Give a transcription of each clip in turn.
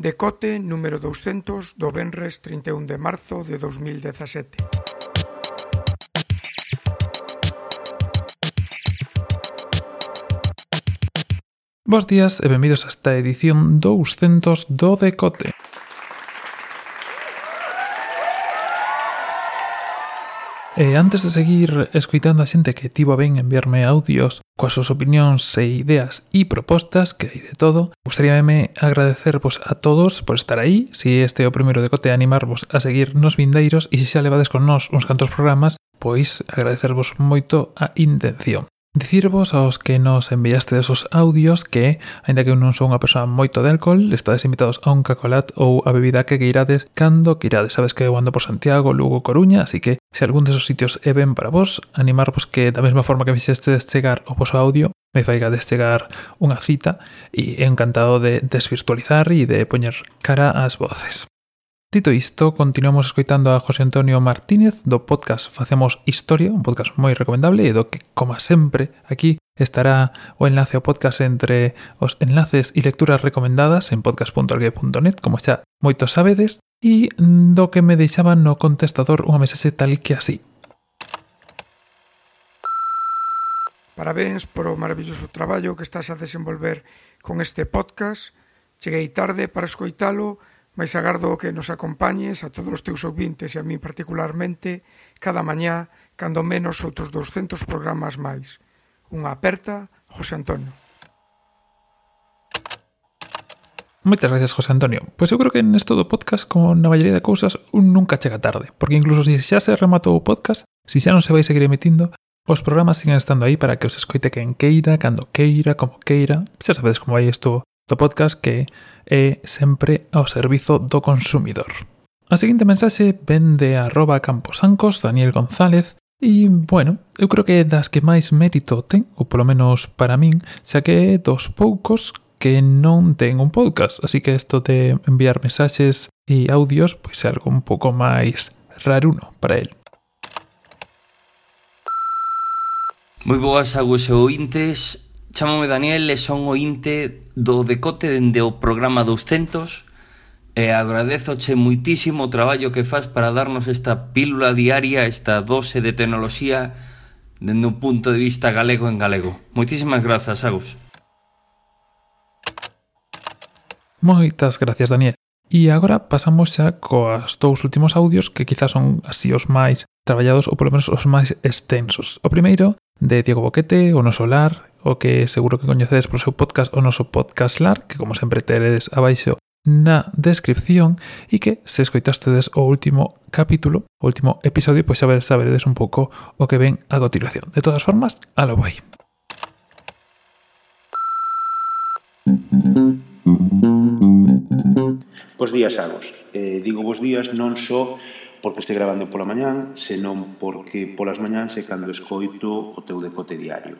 Decote número 200 do Benres 31 de marzo de 2017. Bos días e benvidos a esta edición 200 do Decote. E antes de seguir escoitando a xente que tivo a ben enviarme audios coas súas opinións e ideas e propostas que hai de todo, gustaríame agradecervos a todos por estar aí, se si este é o primeiro decote animarvos a seguir nos vindeiros e se xa levades con nós uns cantos programas, pois agradecervos moito a intención. Dicirvos aos que nos enviaste esos audios que, aínda que eu non son unha persoa moito de alcohol, estades invitados a un cacolat ou a bebida que queirades cando queirades. Sabes que eu ando por Santiago, Lugo, Coruña, así que se algún desos sitios é ben para vos, animarvos que da mesma forma que fixestes chegar o vosso audio, me faiga destegar unha cita e encantado de desvirtualizar e de poñer cara ás voces. Dito isto, continuamos escoitando a José Antonio Martínez do podcast Facemos Historia, un podcast moi recomendable e do que, como sempre, aquí estará o enlace ao podcast entre os enlaces e lecturas recomendadas en podcast.org.net, como xa moitos sabedes, e do que me deixaban no contestador unha mensaxe tal que así. Parabéns polo maravilloso traballo que estás a desenvolver con este podcast. Cheguei tarde para escoitalo, mas agardo que nos acompañes a todos os teus ouvintes e a min particularmente cada mañá, cando menos outros 200 programas máis. Unha aperta, José Antonio. Moitas gracias, José Antonio. Pois eu creo que nesto do podcast, como na maioría de cousas, un nunca chega tarde, porque incluso se xa se rematou o podcast, se xa non se vai seguir emitindo, os programas siguen estando aí para que os escoite quen queira, cando queira, como queira. Xa sabedes como vai isto do podcast que é sempre ao servizo do consumidor. A seguinte mensaxe ven de arroba camposancos Daniel González E, bueno, eu creo que das que máis mérito ten, ou polo menos para min, xa que é dos poucos que non ten un podcast. Así que isto de enviar mensaxes e audios, pois é algo un pouco máis raruno para el. Moi boas agus e ointes. Chámome Daniel e son ointe do decote dende o programa 200 e agradezoche muitísimo o traballo que faz para darnos esta pílula diaria, esta dose de tecnoloxía dende un punto de vista galego en galego. Moitísimas grazas, Agus. Moitas gracias, Daniel. E agora pasamos xa coas dous últimos audios que quizás son así os máis traballados ou polo menos os máis extensos. O primeiro de Diego Boquete, o noso lar, o que seguro que coñecedes por seu podcast o noso podcast lar, que como sempre teredes abaixo na descripción e que se escoitastedes o último capítulo, o último episodio, pois xa saberedes un pouco o que ven a continuación. De todas formas, a lo vai. Bos días, Agos. Eh, digo vos días non só porque este grabando pola mañán, senón porque polas mañáns é cando escoito o teu decote diario.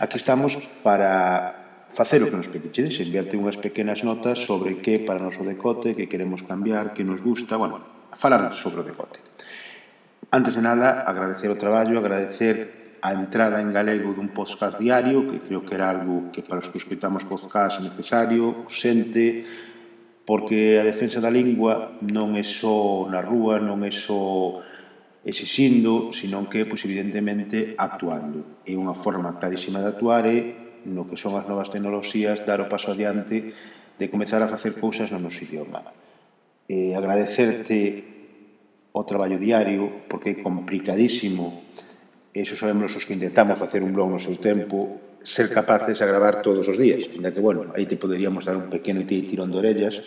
Aquí estamos para facer o que nos pedichedes, enviarte unhas pequenas notas sobre que para noso decote, que queremos cambiar, que nos gusta, bueno, falar sobre o decote. Antes de nada, agradecer o traballo, agradecer a entrada en galego dun podcast diario, que creo que era algo que para os que escutamos podcast necesario, xente, porque a defensa da lingua non é só na rúa, non é só exixindo, senón que, pois, evidentemente, actuando. E unha forma clarísima de actuar é, no que son as novas tecnoloxías, dar o paso adiante de comezar a facer cousas no noso idioma. E agradecerte o traballo diario, porque é complicadísimo, eso sabemos os que intentamos facer un blog no seu tempo, ser capaces a gravar todos os días, ainda que, bueno, aí te poderíamos dar un pequeno tirón de orellas,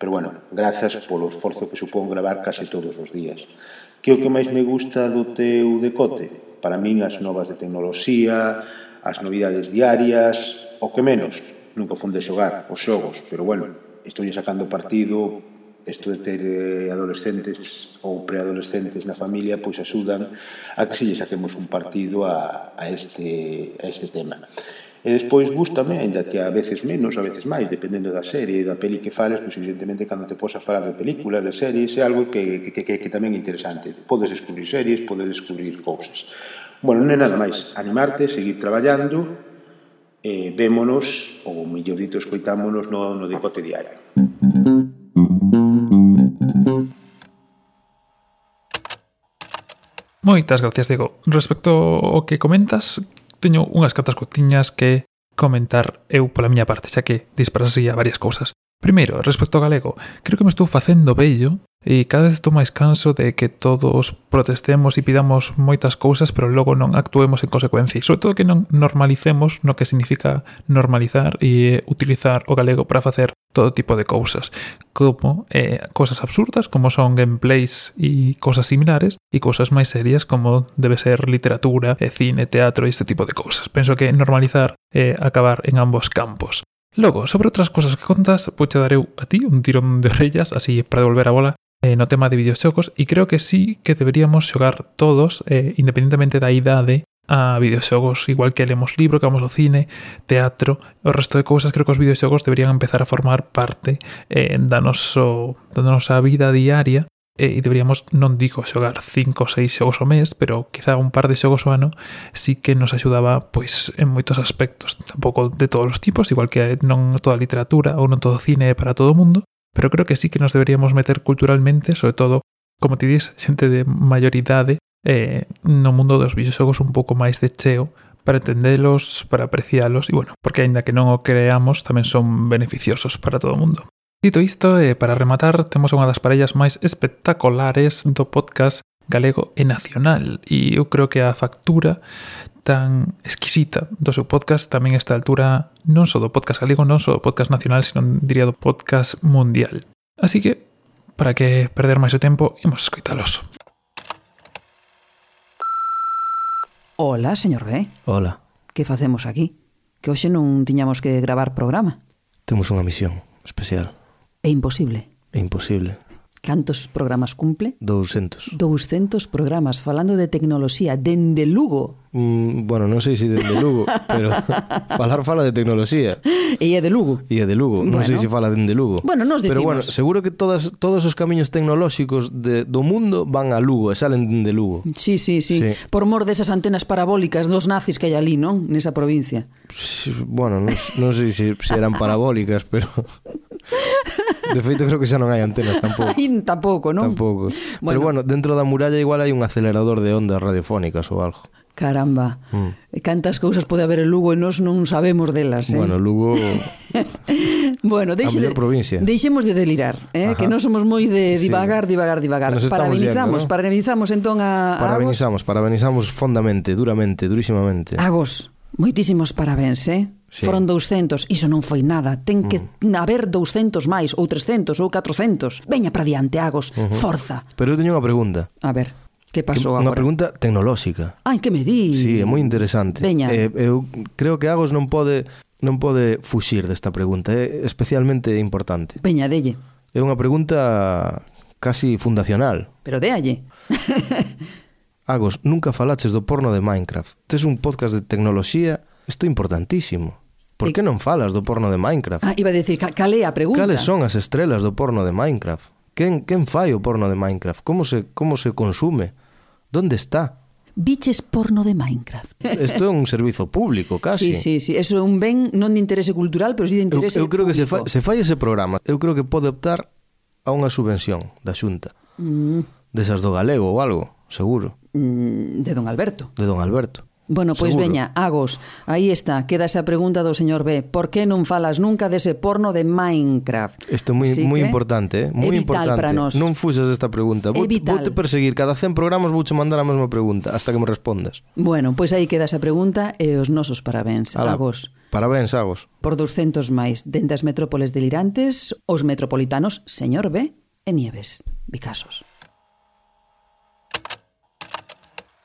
Pero bueno, grazas polo esforzo que supón gravar case todos os días. Que o que máis me gusta do teu decote? Para min as novas de tecnoloxía, as novidades diarias, o que menos. Nunca fun de xogar os xogos, pero bueno, estou sacando partido isto de ter eh, adolescentes ou preadolescentes na familia pois axudan a que se lle saquemos un partido a, a, este, a este tema. E despois gustame, aínda que a veces menos, a veces máis, dependendo da serie e da peli que fales, pois evidentemente cando te posa falar de películas, de series, é algo que, que, que, que tamén é interesante. Podes descubrir series, podes descubrir cousas. Bueno, non é nada máis. Animarte, seguir traballando, e vémonos, ou mellor dito, escoitámonos no, no decote diario. Moitas gracias, Diego. Respecto ao que comentas, teño unhas catas cotiñas que comentar eu pola miña parte, xa que disparasía varias cousas. Primeiro, respecto ao galego, creo que me estou facendo bello E cada vez estou máis canso de que todos protestemos e pidamos moitas cousas, pero logo non actuemos en consecuencia. E sobre todo que non normalicemos no que significa normalizar e utilizar o galego para facer todo tipo de cousas. Como eh, cousas absurdas, como son gameplays e cousas similares, e cousas máis serias como debe ser literatura, e cine, teatro e este tipo de cousas. Penso que normalizar é eh, acabar en ambos campos. Logo, sobre outras cousas que contas, pois poche dareu a ti un tirón de orellas, así para devolver a bola, eh, no tema de videoxogos e creo que sí que deberíamos xogar todos, eh, independentemente da idade, eh, a videoxogos, igual que lemos libro, que vamos ao cine, teatro, o resto de cousas, creo que os videoxogos deberían empezar a formar parte eh, da, noso, da nosa vida diaria eh, e deberíamos, non digo xogar 5 ou 6 xogos ao mes, pero quizá un par de xogos ao ano sí que nos axudaba pois en moitos aspectos, tampouco de todos os tipos, igual que non toda a literatura ou non todo o cine é para todo o mundo, Pero creo que sí que nos deberíamos meter culturalmente, sobre todo, como te dis, xente de maioridade eh, no mundo dos videoxogos un pouco máis de cheo para entendelos, para aprecialos e, bueno, porque aínda que non o creamos, tamén son beneficiosos para todo o mundo. Dito isto, e eh, para rematar, temos unha das parellas máis espectaculares do podcast galego e nacional e eu creo que a factura tan exquisita do seu podcast tamén esta altura non só do podcast galego, non só do podcast nacional, sino diría do podcast mundial. Así que, para que perder máis o tempo, imos escoitalos. Hola, señor B. Hola. Que facemos aquí? Que hoxe non tiñamos que gravar programa. Temos unha misión especial. É imposible. É imposible. Cantos programas cumple? 200. 200 programas falando de tecnoloxía dende Lugo. Mm, bueno, non sei se dende Lugo, pero falar fala de tecnoloxía. E é de Lugo. E é de Lugo, bueno. non sei se fala dende Lugo. Bueno, nos decimos. Pero bueno, seguro que todas todos os camiños tecnolóxicos de, do mundo van a Lugo e salen dende Lugo. Sí, sí, sí, sí. Por mor desas antenas parabólicas dos nazis que hai ali, non? Nesa provincia. Bueno, non, non sei se, se eran parabólicas, pero De feito, creo que xa non hai antenas tampouco. Aí tampouco, non? Tampouco. Bueno. Pero bueno, dentro da muralla igual hai un acelerador de ondas radiofónicas ou algo. Caramba. Mm. Cantas cousas pode haber en Lugo e nós non sabemos delas, eh? Bueno, Lugo Bueno, deixe de, provincia. deixemos de delirar, eh? Ajá. que non somos moi de divagar, sí. divagar, divagar. Parabenizamos, yendo, ¿no? parabenizamos entón a Parabenizamos, a Agos. parabenizamos fondamente, duramente, durísimamente. Agos. Moitísimos parabéns, eh? Sí. Foron 200, iso non foi nada. Ten que mm. haber 200 máis, ou 300, ou 400. Veña para diante, Agos, uh -huh. forza. Pero eu teño unha pregunta. A ver, que pasou que, agora? Unha pregunta tecnolóxica. Ai, que me di? Sí, é moi interesante. Veña. Eh, eu creo que Agos non pode non pode fuxir desta pregunta, é especialmente importante. Veña, delle. É unha pregunta casi fundacional. Pero déalle. Agos, nunca falaches do porno de Minecraft. Tes un podcast de tecnoloxía, isto é importantísimo. Por que non falas do porno de Minecraft? Ah, iba a decir, cal é a pregunta? Cales son as estrelas do porno de Minecraft? Quen, quen fai o porno de Minecraft? Como se, como se consume? Donde está? Biches porno de Minecraft. Isto é un servizo público, casi. Sí, sí, sí. Eso é un ben non de interese cultural, pero sí de interese Eu, eu creo público. que se, fa, se fai ese programa, eu creo que pode optar a unha subvención da xunta. Mm. Desas do galego ou algo seguro. Mm, de don Alberto. De don Alberto. Bueno, pois seguro. veña, Agos, aí está, queda esa pregunta do señor B. Por que non falas nunca dese porno de Minecraft? Isto é moi, moi importante, eh? moi importante. Para nós. Non fuxas esta pregunta. Vou, vou te perseguir, cada 100 programas vouche mandar a mesma pregunta, hasta que me respondas. Bueno, pois aí queda esa pregunta e os nosos parabéns, Ala, Agos. Parabéns, Agos. Por 200 máis, dende as metrópoles delirantes, os metropolitanos, señor B, e Nieves, Vicasos.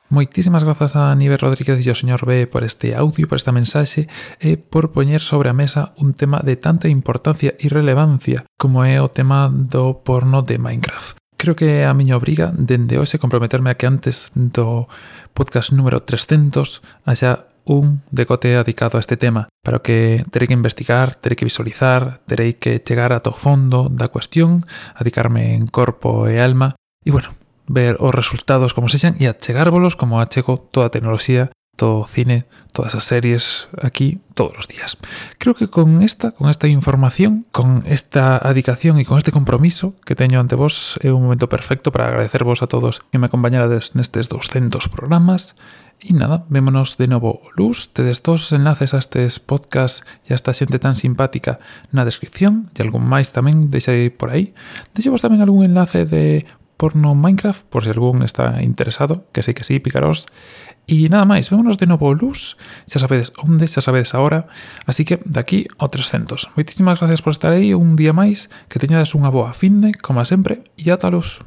Moitísimas grazas a Nive Rodríguez e ao señor B por este audio, por esta mensaxe e por poñer sobre a mesa un tema de tanta importancia e relevancia como é o tema do porno de Minecraft. Creo que é a miña obriga dende hoxe comprometerme a que antes do podcast número 300 haxa un decote dedicado a este tema, para o que terei que investigar, terei que visualizar, terei que chegar ata o fondo da cuestión, adicarme en corpo e alma, e bueno, ver os resultados como sexan e achegárvolos como achego toda a tecnoloxía, todo o cine, todas as series aquí todos os días. Creo que con esta, con esta información, con esta adicación e con este compromiso que teño ante vos é un momento perfecto para agradecervos a todos que me acompañarades nestes 200 programas E nada, vémonos de novo luz. Tedes todos os enlaces a estes podcast e a esta xente tan simpática na descripción e algún máis tamén deixei por aí. Deixevos tamén algún enlace de porno Minecraft, por si algún está interesado, que sí que sí, picaros. E nada máis, vémonos de novo luz, xa sabedes onde, xa sabedes ahora, así que de aquí o 300. Moitísimas gracias por estar aí un día máis, que teñades unha boa finde, como sempre, e ata luz.